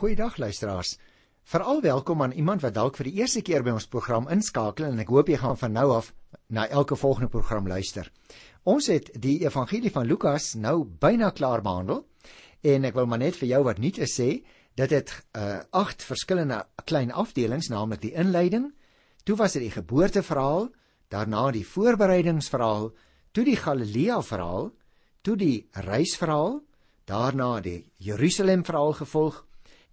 Goeiedag luisteraars. Veral welkom aan iemand wat dalk vir die eerste keer by ons program inskakel en ek hoop jy gaan van nou af na elke volgende program luister. Ons het die evangelie van Lukas nou byna klaar behandel en ek wil maar net vir jou wat nuut is sê dat dit uh agt verskillende klein afdelings, naamlik die inleiding, toe was dit die geboorteverhaal, daarna die voorbereidingsverhaal, toe die Galilea verhaal, toe die reisverhaal, daarna die Jerusalem verhaal gevolg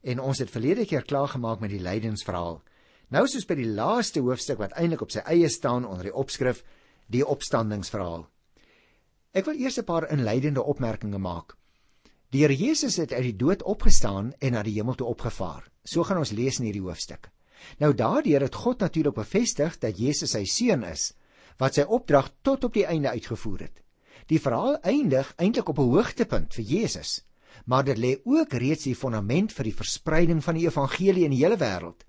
en ons het verlede keer klaar gemaak met die lydensverhaal. Nou soos by die laaste hoofstuk wat eintlik op sy eie staan onder die opskrif die opstandingsverhaal. Ek wil eers 'n paar inleidende opmerkings maak. Die Here Jesus het uit die dood opgestaan en na die hemel toe opgevaar. So gaan ons lees in hierdie hoofstuk. Nou daardeur het God natuurlik bevestig dat Jesus sy seun is wat sy opdrag tot op die einde uitgevoer het. Die verhaal eindig eintlik op 'n hoogtepunt vir Jesus maar dit lê ook reeds die fondament vir die verspreiding van die evangelie in die hele wêreld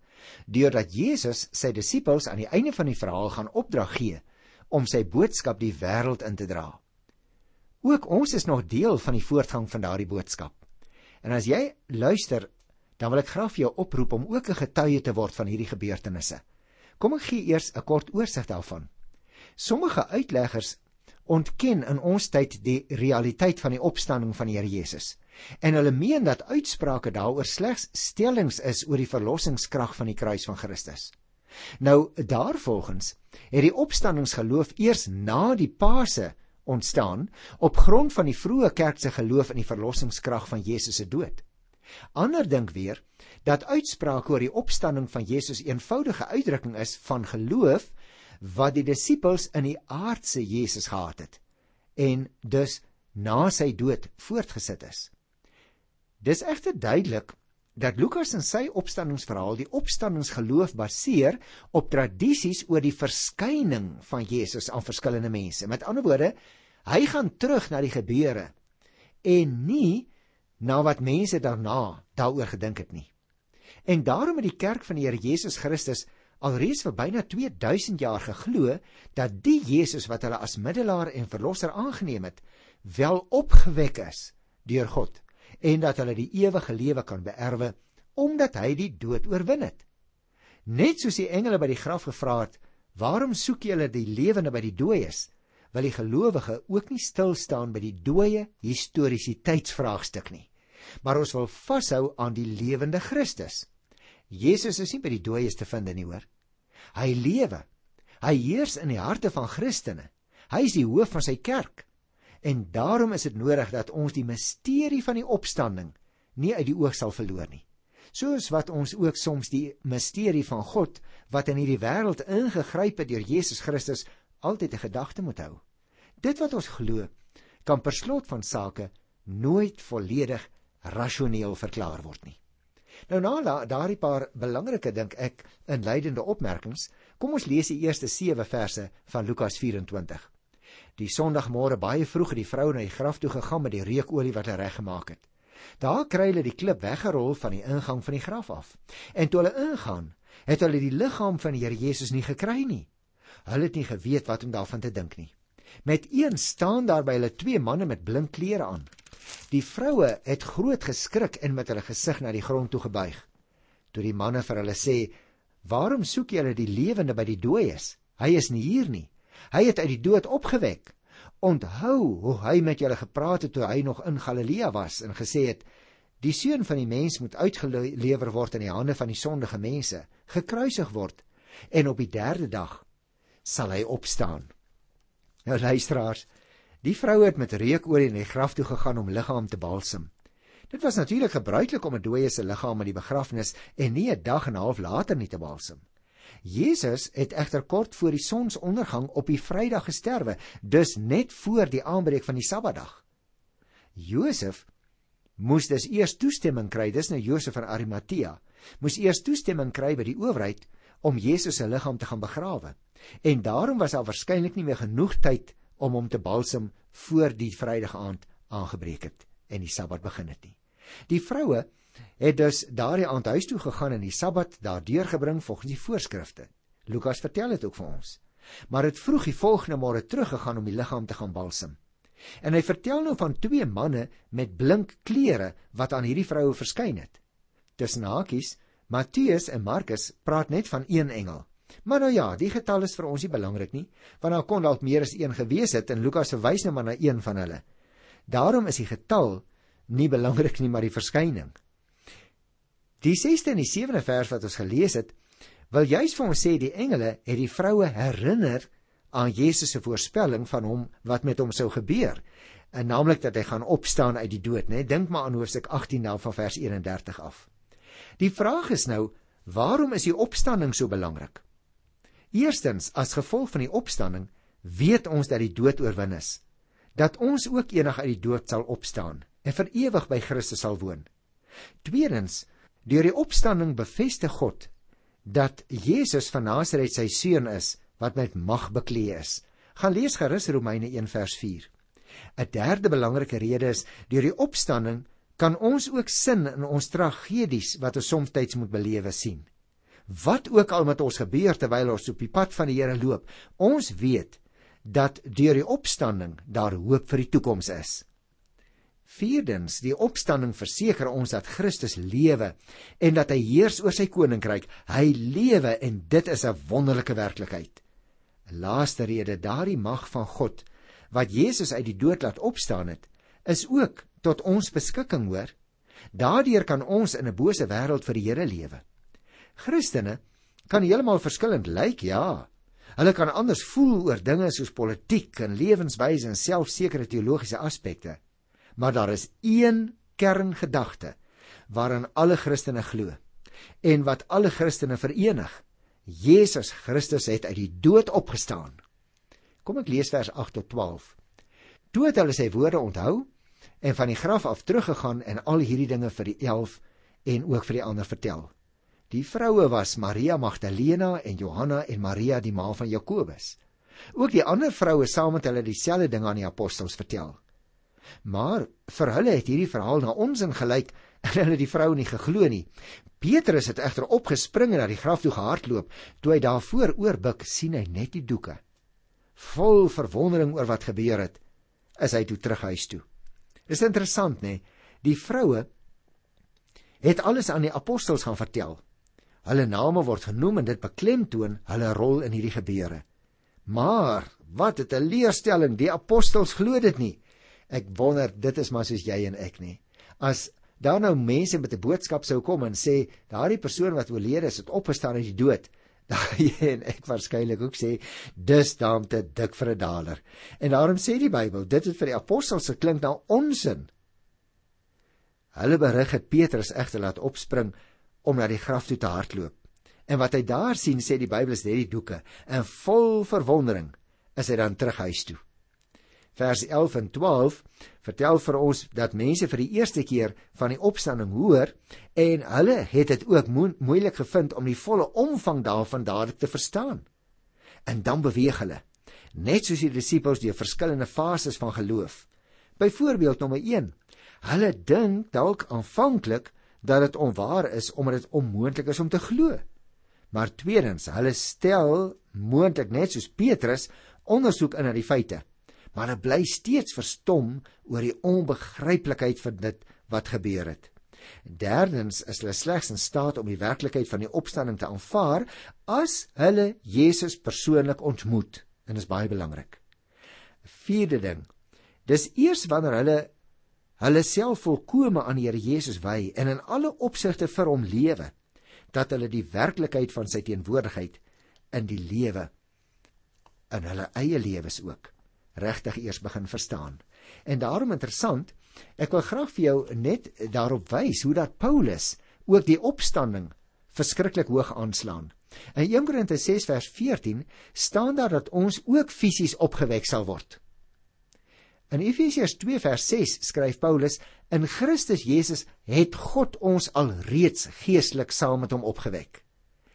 deurdat Jesus sy disippels aan die einde van die verhaal gaan opdrag gee om sy boodskap die wêreld in te dra. Ook ons is nog deel van die voortgang van daardie boodskap. En as jy luister, dan wil ek graag vir jou oproep om ook 'n getuie te word van hierdie gebeurtenisse. Kom ek gee eers 'n kort oorsig daarvan. Sommige uitleggers ontken in ons tyd die realiteit van die opstanding van die Here Jesus en hulle meen dat uitsprake daaroor slegs stellings is oor die verlossingskrag van die kruis van Christus. Nou daarvolgens het die opstandingsgeloof eers na die Paase ontstaan op grond van die vroeë kerk se geloof in die verlossingskrag van Jesus se dood. Ander dink weer dat uitsprake oor die opstanding van Jesus eenvoudige uitdrukking is van geloof wat die disippels in die aardse Jesus gehad het en dus na sy dood voortgesit is. Dis egter duidelik dat Lukas in sy opstandingsverhaal die opstandingsgeloof baseer op tradisies oor die verskyning van Jesus aan verskillende mense. Met ander woorde, hy gaan terug na die gebeure en nie na wat mense daarna daaroor gedink het nie. En daarom het die kerk van die Here Jesus Christus alreeds vir byna 2000 jaar geglo dat die Jesus wat hulle as middelaar en verlosser aangeneem het, wel opgewek is deur God en dat hulle die ewige lewe kan beerwe omdat hy die dood oorwin het. Net soos die engele by die graf gevra het, "Waarom soek julle die lewende by die dooies?" wil die gelowige ook nie stil staan by die dooie historiesiteitsvraagstuk nie. Maar ons wil vashou aan die lewende Christus. Jesus is nie by die dooies te vind nie, hoor. Hy lewe. Hy heers in die harte van Christene. Hy is die hoof van sy kerk. En daarom is dit nodig dat ons die misterie van die opstanding nie uit die oog sal verloor nie. Soos wat ons ook soms die misterie van God wat in hierdie wêreld ingegryp het deur Jesus Christus altyd 'n gedagte moet hou. Dit wat ons glo, kan per slot van sake nooit volledig rasioneel verklaar word nie. Nou na daardie paar belangrike dink ek inleidende opmerkings, kom ons lees die eerste 7 verse van Lukas 24. Die Sondagmôre baie vroeg het die vrou na die graf toe gegaan met die reukolie wat hulle reggemaak het. Daar kry hulle die klip weggerol van die ingang van die graf af. En toe hulle ingaan, het hulle die liggaam van die Here Jesus nie gekry nie. Hulle het nie geweet wat om daarvan te dink nie. Met een staan daar by hulle twee manne met blink klere aan. Die vroue het groot geskrik en met hulle gesig na die grond toe gebuig. Toe die manne vir hulle sê: "Waarom soek julle die lewende by die dooies? Hy is nie hier nie." Hy het uit die dood opgewek. Onthou hoe hy met julle gepraat het toe hy nog in Galilea was en gesê het: "Die seun van die mens moet uitgelewer word in die hande van die sondige mense, gekruisig word en op die 3de dag sal hy opstaan." Nou luisteraars, die vrou het met reukolie in die graf toe gegaan om liggaam te balsem. Dit was natuurlik gebruiklik om 'n dooie se liggaam aan die begrafnis en nie 'n dag en 'n half later nie te balsem. Jesus het egter kort voor die sonsondergang op die Vrydag gesterwe, dus net voor die aanbreek van die Sabbatdag. Josef moes dus eers toestemming kry, dis nou Josef van Arimatea, moes eers toestemming kry by die owerheid om Jesus se liggaam te gaan begrawe. En daarom was daar waarskynlik nie meer genoeg tyd om hom te balsem voor die Vrydag aand aangebreek het en die Sabbat begin het nie. Die vroue het dus daardie aand huis toe gegaan en die Sabbat daar deurgebring volgens die voorskrifte. Lukas vertel dit ook vir ons. Maar het vroeg die volgende môre teruggegaan om die liggaam te gaan balsem. En hy vertel nou van twee manne met blink klere wat aan hierdie vroue verskyn het. tussen hakies, Matteus en Markus praat net van een engel. Maar nou ja, die getal is vir ons nie belangrik nie, want daar kon dalk meer as een gewees het en Lukas verwys nou maar na een van hulle. Daarom is die getal nie belangrik nie, maar die verskyning. Die 6de en die 7de vers wat ons gelees het, wil juis vir ons sê die engele het die vroue herinner aan Jesus se voorspelling van hom wat met hom sou gebeur, en naamlik dat hy gaan opstaan uit die dood, né? Dink maar aan Hoofstuk 18 dan van vers 31 af. Die vraag is nou, waarom is die opstanding so belangrik? Eerstens, as gevolg van die opstanding, weet ons dat die dood oorwin is, dat ons ook eendag uit die dood sal opstaan en vir ewig by Christus sal woon. Tweedens, Deur die opstanding bevestig God dat Jesus van Nasaret sy seun is wat met mag bekleë is. Gaan lees gerus Romeine 1 vers 4. 'n Derde belangrike rede is deur die opstanding kan ons ook sin in ons tragedies wat ons soms tyds moet belewe sien. Wat ook al met ons gebeur terwyl ons op die pad van die Here loop, ons weet dat deur die opstanding daar hoop vir die toekoms is. Vierdens, die opstanding verseker ons dat Christus lewe en dat hy heers oor sy koninkryk. Hy lewe en dit is 'n wonderlike werklikheid. 'n Laaste rede, daardie mag van God wat Jesus uit die dood laat opstaan het, is ook tot ons beskikking, hoor. Daardeur kan ons in 'n bose wêreld vir die Here lewe. Christene kan heeltemal verskillend lyk, ja. Hulle kan anders voel oor dinge soos politiek en lewenswyse en selfs sekere teologiese aspekte maar daar is een kerngedagte waaraan alle Christene glo en wat alle Christene verenig. Jesus Christus het uit die dood opgestaan. Kom ek lees vers 8 tot 12. Toe het hulle sy woorde onthou en van die graf af teruggegaan en al hierdie dinge vir die 11 en ook vir die ander vertel. Die vroue was Maria Magdalena en Johanna en Maria die ma van Jakobus. Ook die ander vroue saam met hulle dieselfde ding aan die apostels vertel. Maar vir hulle het hierdie verhaal na onsin gelyk en hulle het die vrou nie geglo nie. Petrus het egter opgespring en na die graf toe gehardloop. Toe hy daarvoor oorbuk, sien hy net die doeke. Vol verwondering oor wat gebeur het, is hy toe terug huis toe. Dis interessant, nê? Die vroue het alles aan die apostels gaan vertel. Hulle name word genoem en dit beklemtoon hulle rol in hierdie gebeure. Maar wat 'n leerstelling, die apostels glo dit nie. Ek wonder dit is maar soos jy en ek nie. As daar nou mense met 'n boodskap sou kom en sê daardie persoon wat oorlede is het opgestaan uit die dood, dan jy en ek waarskynlik ook sê dis daarom te dik vir 'n daler. En daarom sê die Bybel, dit het vir die apostels geklink na onsin. Hulle berig het Petrus egter laat opspring om na die graf toe te hardloop. En wat hy daar sien, sê die Bybel is net die doeke en vol verwondering is hy dan terug huis toe vers 11 en 12 vertel vir ons dat mense vir die eerste keer van die opstanding hoor en hulle het dit ook mo moeilik gevind om die volle omvang daarvan dadelik te verstaan. En dan beweeg hulle, net soos die disippels deur verskillende fases van geloof. Byvoorbeeld nommer 1. Hulle dink dalk aanvanklik dat dit onwaar is omdat dit onmoontlik is om te glo. Maar tweedens, hulle stel moontlik net soos Petrus ondersoek in na die feite maar hulle bly steeds verstom oor die onbegryplikheid van dit wat gebeur het. Derdens is hulle slegs in staat om die werklikheid van die opstanding te aanvaar as hulle Jesus persoonlik ontmoet en dit is baie belangrik. Vierde ding. Dis eers wanneer hulle hulle self volkome aan die Here Jesus wy en in alle opsigte vir hom lewe dat hulle die werklikheid van sy teenwoordigheid in die lewe in hulle eie lewens ook regtig eers begin verstaan. En daarom interessant, ek wil graag vir jou net daarop wys hoe dat Paulus ook die opstanding verskriklik hoog aanslaan. In 1 Korinte 6 vers 14 staan daar dat ons ook fisies opgewek sal word. In Efesiërs 2 vers 6 skryf Paulus: "In Christus Jesus het God ons al reeds geestelik saam met hom opgewek."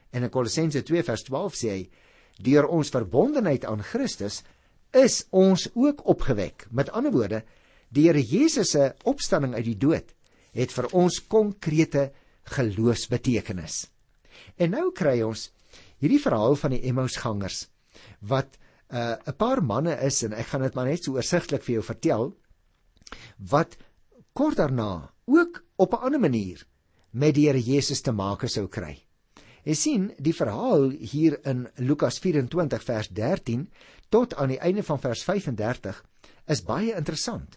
En in Kolossense 2 vers 12 sê hy: "Deur ons verbondenheid aan Christus is ons ook opgewek. Met ander woorde, die Here Jesus se opstanding uit die dood het vir ons konkrete geloofsbetekenis. En nou kry ons hierdie verhaal van die Emmausgangers wat 'n uh, 'n paar manne is en ek gaan dit maar net so oorsigtelik vir jou vertel wat kort daarna ook op 'n ander manier met die Here Jesus te maak sou kry. Jy sien, die verhaal hier in Lukas 24 vers 13 tot aan die einde van vers 35 is baie interessant.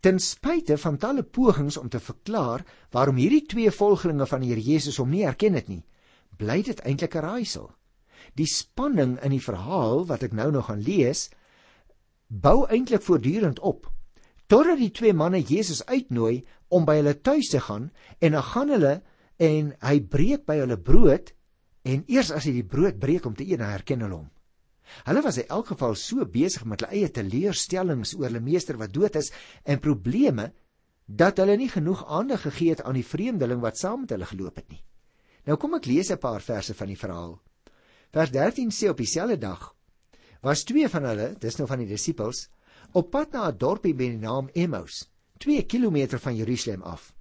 Ten spyte van talle pogings om te verklaar waarom hierdie twee volgelinge van die Here Jesus hom nie herken het nie, bly dit eintlik 'n raaisel. Die spanning in die verhaal wat ek nou nog gaan lees, bou eintlik voortdurend op totdat die twee manne Jesus uitnooi om by hulle tuis te gaan en dan gaan hulle en hy breek by hulle brood en eers as hy die brood breek om te eet, dan herken hulle hom. Hulle was in elk geval so besig met hulle eie teleurstellings oor hulle meester wat dood is en probleme dat hulle nie genoeg aandag gegee het aan die vreemdeling wat saam met hulle geloop het nie. Nou kom ek lees 'n paar verse van die verhaal. Vers 13 sê op dieselfde dag was twee van hulle, dis nou van die disippels, op pad na 'n dorpie met die naam Emmaus, 2 km van Jerusalem af.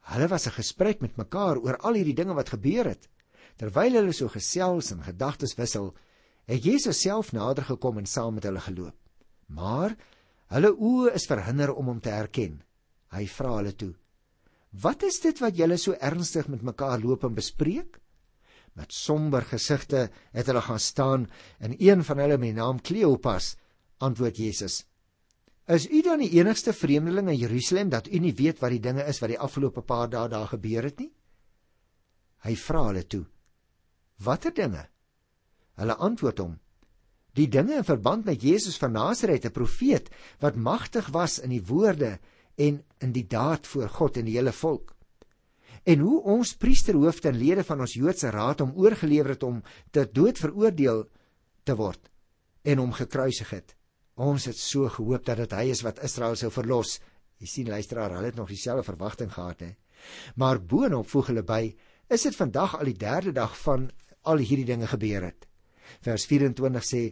Hulle was 'n gesprek met mekaar oor al hierdie dinge wat gebeur het. Terwyl hulle so gesels en gedagtes wissel, het Jesus self nader gekom en saam met hulle geloop. Maar hulle oë is verhinder om hom te herken. Hy vra hulle toe: "Wat is dit wat julle so ernstig met mekaar loop en bespreek?" Met somber gesigte het hulle gaan staan en een van hulle met die naam Kleopas antwoord Jesus: "Is u dan die enigste vreemdeling in Jerusalem dat u nie weet wat die dinge is wat die afgelope paar dae daar gebeur het nie?" Hy vra hulle toe: Watter dinge? Hulle antwoord hom: Die dinge in verband met Jesus van Nasaret, 'n profeet wat magtig was in die woorde en in die daad voor God en die hele volk. En hoe ons priesterhoofde en lede van ons Joodse raad hom oorgelewer het om te dood veroordeel te word en hom gekruisig het. Ons het so gehoop dat dit hy is wat Israel sou verlos. Jy sien luisteraar, hulle het nog dieselfde verwagting gehad hè. Maar boonop voeg hulle by, is dit vandag al die derde dag van al hierdie dinge gebeur het. Vers 24 sê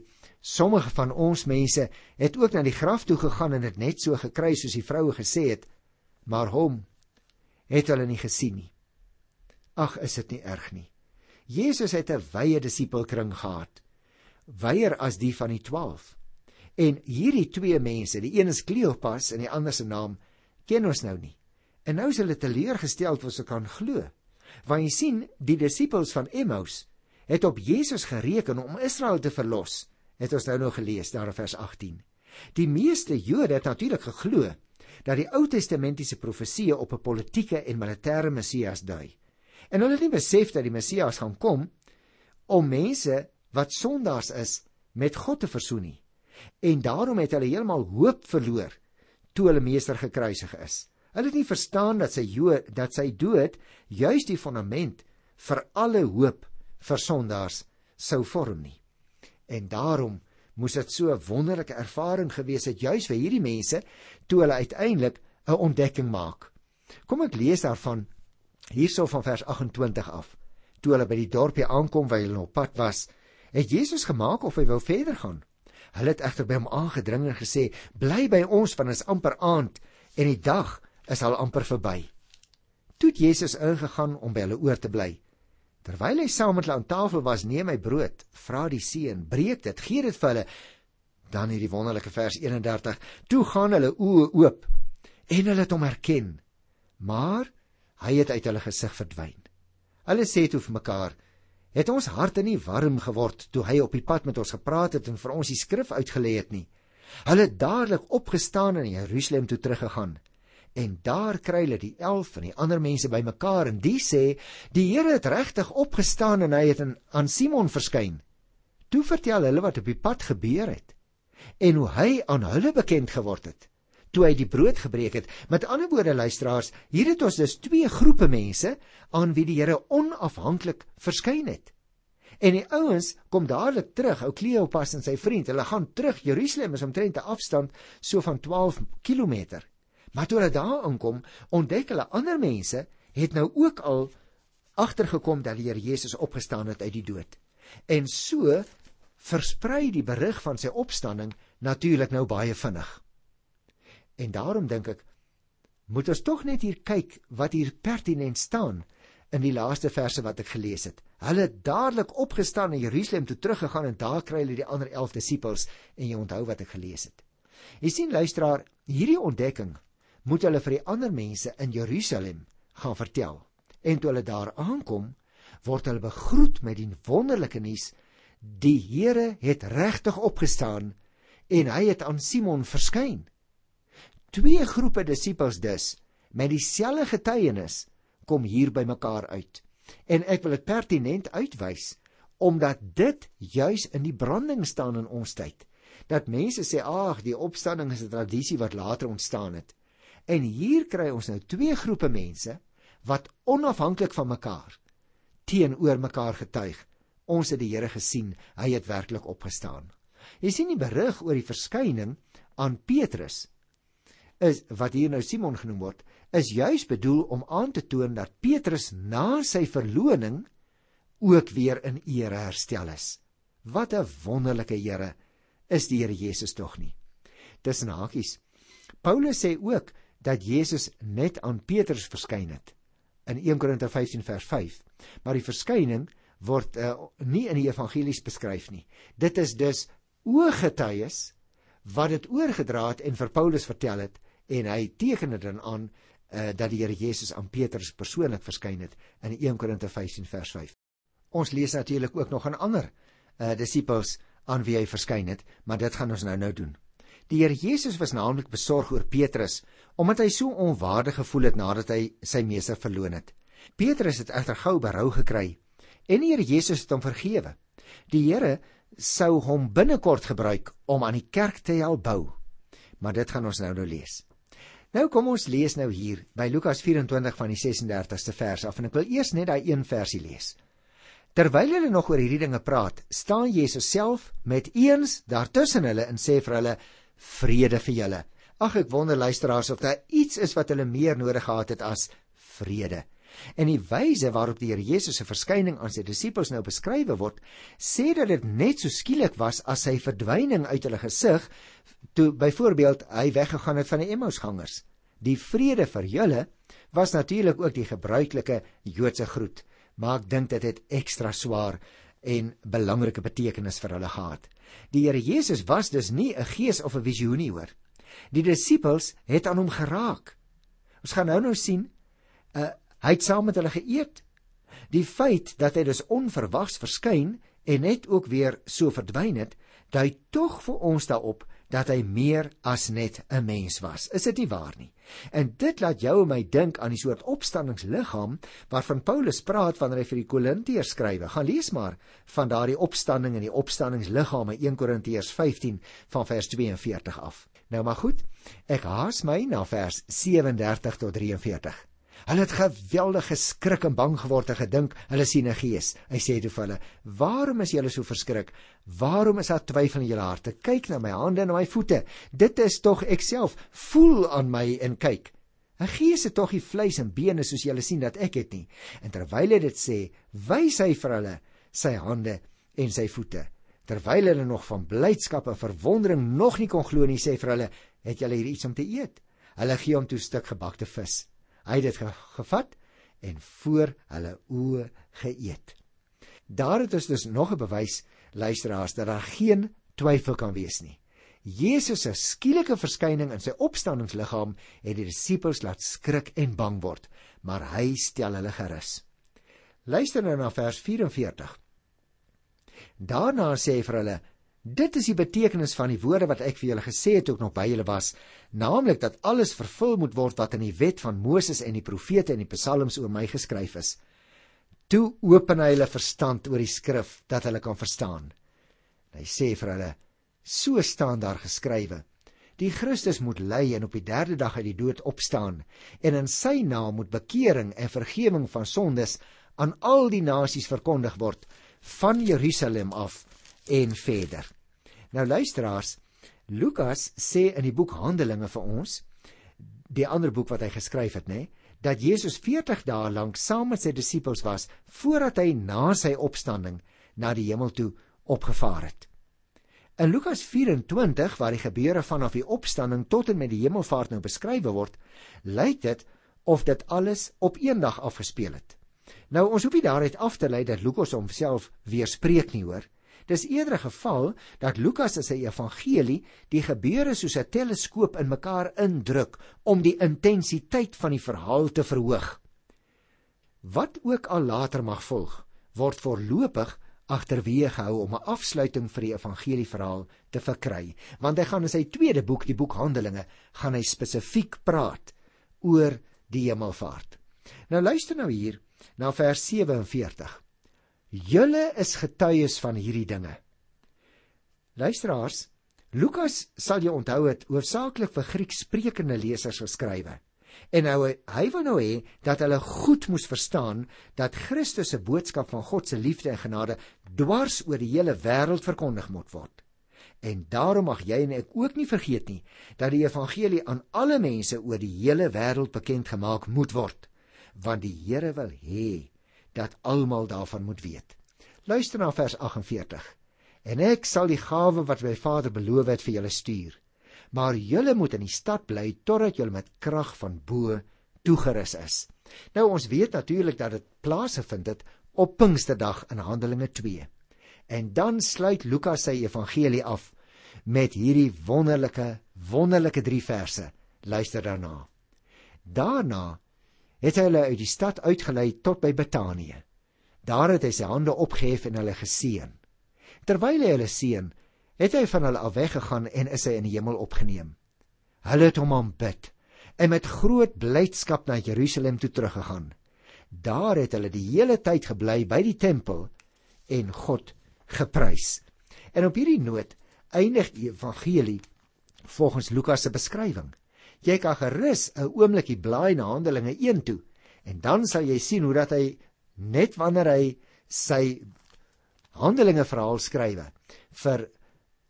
sommige van ons mense het ook na die graf toe gegaan en dit net so gekry soos die vroue gesê het, maar hom het hulle nie gesien nie. Ag, is dit nie erg nie. Jesus het 'n wye disipelkring gehad, wyer as die van die 12. En hierdie twee mense, die een is Kleopas en die ander se naam ken ons nou nie. En nou is hulle teleurgesteld wat se kan glo. Want jy sien, die disippels van Emmaus het op Jesus gereken om Israel te verlos. Het ons nou nog gelees daar in vers 18. Die meeste Jode het natuurlik geglo dat die Ou Testamentiese profesieë op 'n politieke en militêre Messias dui. En hulle het nie besef dat die Messias gaan kom om mense wat sondaars is met God te versoen nie. En daarom het hulle heeltemal hoop verloor toe hulle meester gekruisig is. Hulle het nie verstaan dat sy Jood dat sy dood juis die fondament vir alle hoop vir sondaars sou vorm nie. En daarom moes dit so 'n wonderlike ervaring gewees het juis vir hierdie mense toe hulle uiteindelik 'n ontdekking maak. Kom ek lees daarvan hierso van vers 28 af. Toe hulle by die dorpie aankom waar hulle op pad was, het Jesus gemaak of hy wou verder gaan. Hulle het egter by hom aangedring en gesê: "Bly by ons want dit is amper aand en die dag is al amper verby." Toe het Jesus ingegaan om by hulle oor te bly. Terwyl hy saam met hulle aan tafel was, neem hy brood, vra die seun, breek dit, gee dit vir hulle. Dan hierdie wonderlike vers 31. Toe gaan hulle oë oop en hulle het hom herken. Maar hy het uit hulle gesig verdwyn. Hulle sê toe vir mekaar: "Het ons harte nie warm geword toe hy op die pad met ons gepraat het en vir ons die skrif uitgelê het nie?" Hulle het dadelik opgestaan en in Jerusalem toe teruggegaan. En daar kry hulle die 11 van die ander mense bymekaar en die sê die Here het regtig opgestaan en hy het aan Simon verskyn. Toe vertel hulle wat op die pad gebeur het en hoe hy aan hulle bekend geword het toe hy die brood gebreek het. Met ander woorde luisteraars, hier het ons dus twee groepe mense aan wie die Here onafhanklik verskyn het. En die ouens kom dadelik terug, ou Kleopas en sy vriend. Hulle gaan terug Jerusalem is omtrent 'n afstand so van 12 km. Maar toe hulle daar aankom, ontdek hulle ander mense het nou ook al agtergekom dat die Here Jesus opgestaan het uit die dood. En so versprei die berig van sy opstanding natuurlik nou baie vinnig. En daarom dink ek moet ons tog net hier kyk wat hier pertinent staan in die laaste verse wat ek gelees het. Hulle het dadelik opgestaan in Jerusalem toe teruggegaan en daar kry hulle die ander 11 disippels en jy onthou wat ek gelees het. Jy sien luisteraar, hierdie ontdekking moet hulle vir die ander mense in Jerusalem gaan vertel. En toe hulle daar aankom, word hulle begroet met die wonderlike nuus: die Here het regtig opgestaan en hy het aan Simon verskyn. Twee groepe disippels dus met dieselfde getuienis kom hier by mekaar uit. En ek wil dit pertinent uitwys omdat dit juis in die branding staan in ons tyd. Dat mense sê ag, die opstanding is 'n tradisie wat later ontstaan het. En hier kry ons nou twee groepe mense wat onafhanklik van mekaar teenoor mekaar getuig. Ons het die Here gesien, hy het werklik opgestaan. Jy sien die berig oor die verskyning aan Petrus is wat hier nou Simon genoem word, is juis bedoel om aan te toon dat Petrus na sy verloning ook weer in ere herstel is. Wat 'n wonderlike Here is die Here Jesus tog nie. Tussen hakies. Paulus sê ook dat Jesus net aan Petrus verskyn het in 1 Korinte 15 vers 5. Maar die verskyning word uh, nie in die evangelies beskryf nie. Dit is dus ooggetuies wat dit oorgedra het en vir Paulus vertel het en hy teken dit dan aan uh, dat die Here Jesus aan Petrus persoonlik verskyn het in 1 Korinte 15 vers 5. Ons lees natuurlik ook nog aan ander uh, disippels aan wie hy verskyn het, maar dit gaan ons nou nou doen. Die Here Jesus was naamlik besorg oor Petrus omdat hy so onwaardig gevoel het nadat hy sy meester verloon het. Petrus het egter gou berou gekry en die Here Jesus het hom vergewe. Die Here sou hom binnekort gebruik om aan die kerk te help bou. Maar dit gaan ons nou nou lees. Nou kom ons lees nou hier by Lukas 24 van die 36ste vers af en ek wil eers net daai een versie lees. Terwyl hulle nog oor hierdie dinge praat, staan Jesus self met eens daartussen hulle en sê vir hulle: "Vrede vir julle." Ag ek wonder luisteraars of daar iets is wat hulle meer nodig gehad het as vrede. En die wyse waarop die Here Jesus se verskyning aan sy disippels nou beskryf word, sê dat dit net so skielik was as sy verdwyning uit hulle gesig toe byvoorbeeld hy weggegaan het van die Emmausgangers. Die vrede vir julle was natuurlik ook die gebruikelike Joodse groet maar ek dink dit het ekstra swaar en belangrike betekenis vir hulle gehad. Die Here Jesus was dus nie 'n gees of 'n visioenie hoor. Die disippels het aan hom geraak. Ons gaan nou nou sien, uh, hy het saam met hulle geëet. Die feit dat hy dus onverwags verskyn en net ook weer so verdwyn het, dui tog vir ons daarop dat hy meer as net 'n mens was. Is dit nie waar nie? En dit laat jou en my dink aan die soort opstanningsliggaam waarvan Paulus praat wanneer hy vir die Korintiërs skryf. Gaan lees maar van daardie opstanding en die opstanningsliggame 1 Korintiërs 15 van vers 42 af. Nou maar goed, ek haas my na vers 37 tot 43. Hulle het geweldig geskrik en bang geword en gedink hulle sien 'n gees. Hy sê toe vir hulle: "Waarom is julle so verskrik? Waarom is daar twyfel in julle harte? Kyk na my hande en my voete. Dit is tog ek self. Voel aan my en kyk. 'n Gees het tog nie vleis en bene soos julle sien dat ek het nie." En terwyl hy dit sê, wys hy vir hulle sy hande en sy voete. Terwyl hulle nog van blydskap en verwondering nog nie kon glo nie, sê vir hulle: "Het julle hier iets om te eet?" Hulle gee hom toe 'n stuk gebakte vis. Hy het dit gevat en voor hulle oë geëet. Daar het ons dus nog 'n bewys luisteraars dat daar geen twyfel kan wees nie. Jesus se skielike verskyning in sy opstanningsliggaam het die disippels laat skrik en bang word, maar hy stel hulle gerus. Luister nou na vers 44. Daarna sê hy vir hulle: Dit is die betekenis van die woorde wat ek vir julle gesê het ek nog by julle was, naamlik dat alles vervul moet word wat in die wet van Moses en die profete en die psalms oor my geskryf is. Toe open hy hulle verstand oor die skrif dat hulle kan verstaan. Hy sê vir hulle: So staan daar geskrywe: Die Christus moet ly en op die 3de dag uit die dood opstaan en in sy naam moet bekering en vergifnis van sondes aan al die nasies verkondig word van Jerusalem af en verder. Nou luisteraars, Lukas sê in die boek Handelinge vir ons, die ander boek wat hy geskryf het, nê, dat Jesus 40 dae lank saam met sy disippels was voordat hy na sy opstanding na die hemel toe opgevaar het. In Lukas 24 waar die gebeure vanaf die opstanding tot en met die hemelvaart nou beskryf word, lyk dit of dit alles op een dag afgespeel het. Nou ons hoef nie daaruit af te lei dat Lukas homself weerspreek nie hoor. Dis eerder 'n geval dat Lukas in sy evangelie die gebeure soos 'n teleskoop in mekaar indruk om die intensiteit van die verhaal te verhoog. Wat ook al later mag volg, word voorlopig agterweë gehou om 'n afsluiting vir die evangelieverhaal te verkry, want hy gaan in sy tweede boek, die boek Handelinge, gaan hy spesifiek praat oor die hemelvaart. Nou luister nou hier na vers 47. Julle is getuies van hierdie dinge. Luisteraars, Lukas sal jy onthou het hoofsaaklik vir Griekssprekende lesers geskrywe. En nou hy wil nou hê dat hulle goed moes verstaan dat Christus se boodskap van God se liefde en genade dwars oor die hele wêreld verkondig moet word. En daarom mag jy en ek ook nie vergeet nie dat die evangelie aan alle mense oor die hele wêreld bekend gemaak moet word, want die Here wil hê dat almal daarvan moet weet. Luister na vers 48 en ek sal die gawe wat my Vader beloof het vir julle stuur. Maar julle moet in die stad bly totdat julle met krag van bo toegerus is. Nou ons weet natuurlik dat dit plaasgevind het op Pinksterdag in Handelinge 2. En dan sluit Lukas sy evangelie af met hierdie wonderlike wonderlike 3 verse. Luister daarna. Daarna het hy hulle uit die stad uitgelei tot by Betanië. Daar het hy sy hande opgehef en hulle geseën. Terwyl hy hulle seën, het hy van hulle af weggegaan en is hy in die hemel opgeneem. Hulle het hom aanbid en met groot blydskap na Jerusalem toe teruggegaan. Daar het hulle die hele tyd gebly by die tempel en God geprys. En op hierdie noot eindig die evangelie volgens Lukas se beskrywing. Jy kan gerus 'n oomblikie blaai na Handelinge 1 toe en dan sal jy sien hoe dat hy net wanneer hy sy Handelinge verhaal skrywe vir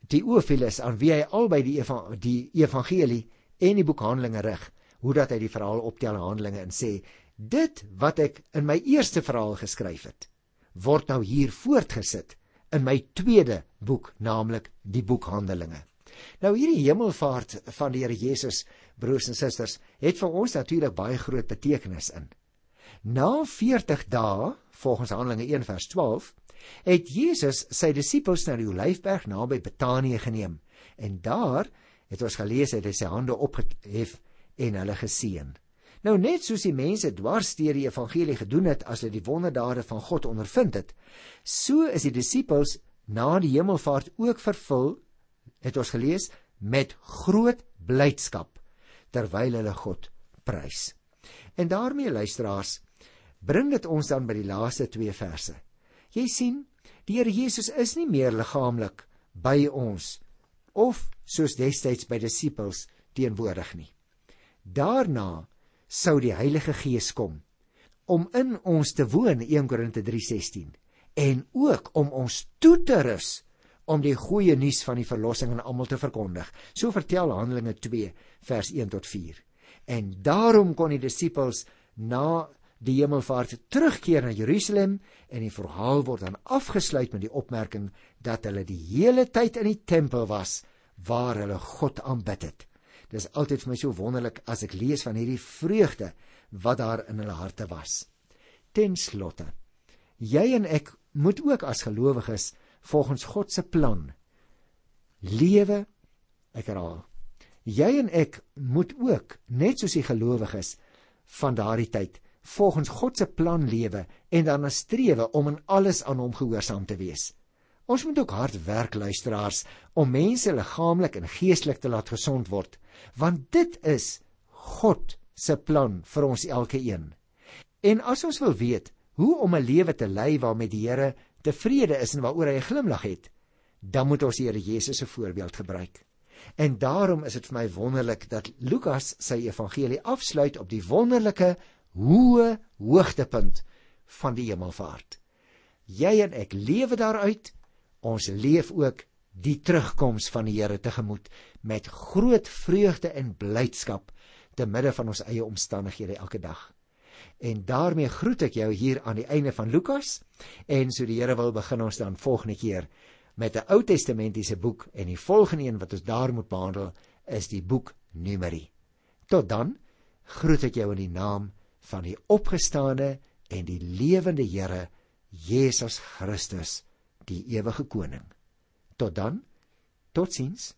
Theophilus aan wie hy albei die eva die evangelie en die boek Handelinge rig, hoe dat hy die verhaal optel in Handelinge en sê dit wat ek in my eerste verhaal geskryf het, word nou hier voortgesit in my tweede boek, naamlik die boek Handelinge. Nou hierdie hemelvaart van die Here Jesus, broers en susters, het vir ons natuurlik baie groot betekenis in. Na 40 dae, volgens Handelinge 1 vers 12, het Jesus sy disippels na die Olyfberg naby Betanië geneem en daar het ons gelees het hy sy hande opgehef en hulle geseën. Nou net soos die mense dwars deur die evangelie gedoen het as hulle die wonderdade van God ondervind het, so is die disippels na die hemelvaart ook vervul, het ons gelees, met groot blydskap terwyl hulle God prys. En daarmee luisteraars, bring dit ons dan by die laaste 2 verse. Jy sien, die Here Jesus is nie meer liggaamlik by ons of soos destyds by disippels teenwoordig nie. Daarna sou die Heilige Gees kom om in ons te woon 1 Korinte 3:16 en ook om ons toe te rus om die goeie nuus van die verlossing aan almal te verkondig. So vertel Handelinge 2 vers 1 tot 4. En daarom kon die disippels na die hemelvaart terugkeer na Jerusalem en die verhaal word dan afgesluit met die opmerking dat hulle die hele tyd in die tempel was waar hulle God aanbid het. Dis altyd vir my so wonderlik as ek lees van hierdie vreugde wat daar in hulle harte was. Ten slotte, jy en ek moet ook as gelowiges volgens God se plan lewe. Ek herhaal. Jy en ek moet ook net soos die gelowiges van daardie tyd volgens God se plan lewe en dan strewe om in alles aan hom gehoorsaam te wees. Ons moet ook hard werk luisteraars om mense liggaamlik en geestelik te laat gesond word, want dit is God se plan vir ons elke een. En as ons wil weet hoe om 'n lewe te lei waarmee die Here tevrede is en waaroor hy 'n glimlag het, dan moet ons die Here Jesus se voorbeeld gebruik. En daarom is dit vir my wonderlik dat Lukas sy evangelie afsluit op die wonderlike hoë hoogtepunt van die hemelvaart. Jy en ek lewe daaruit. Ons leef ook die terugkoms van die Here tegemoet met groot vreugde en blydskap te midde van ons eie omstandighede elke dag. En daarmee groet ek jou hier aan die einde van Lukas en so die Here wil begin ons dan volgende keer met 'n Ou Testamentiese boek en die volgende een wat ons daar moet behandel is die boek Numeri. Tot dan groet ek jou in die naam van die opgestane en die lewende Here Jesus Christus, die ewige koning. Tot dan. Totsiens.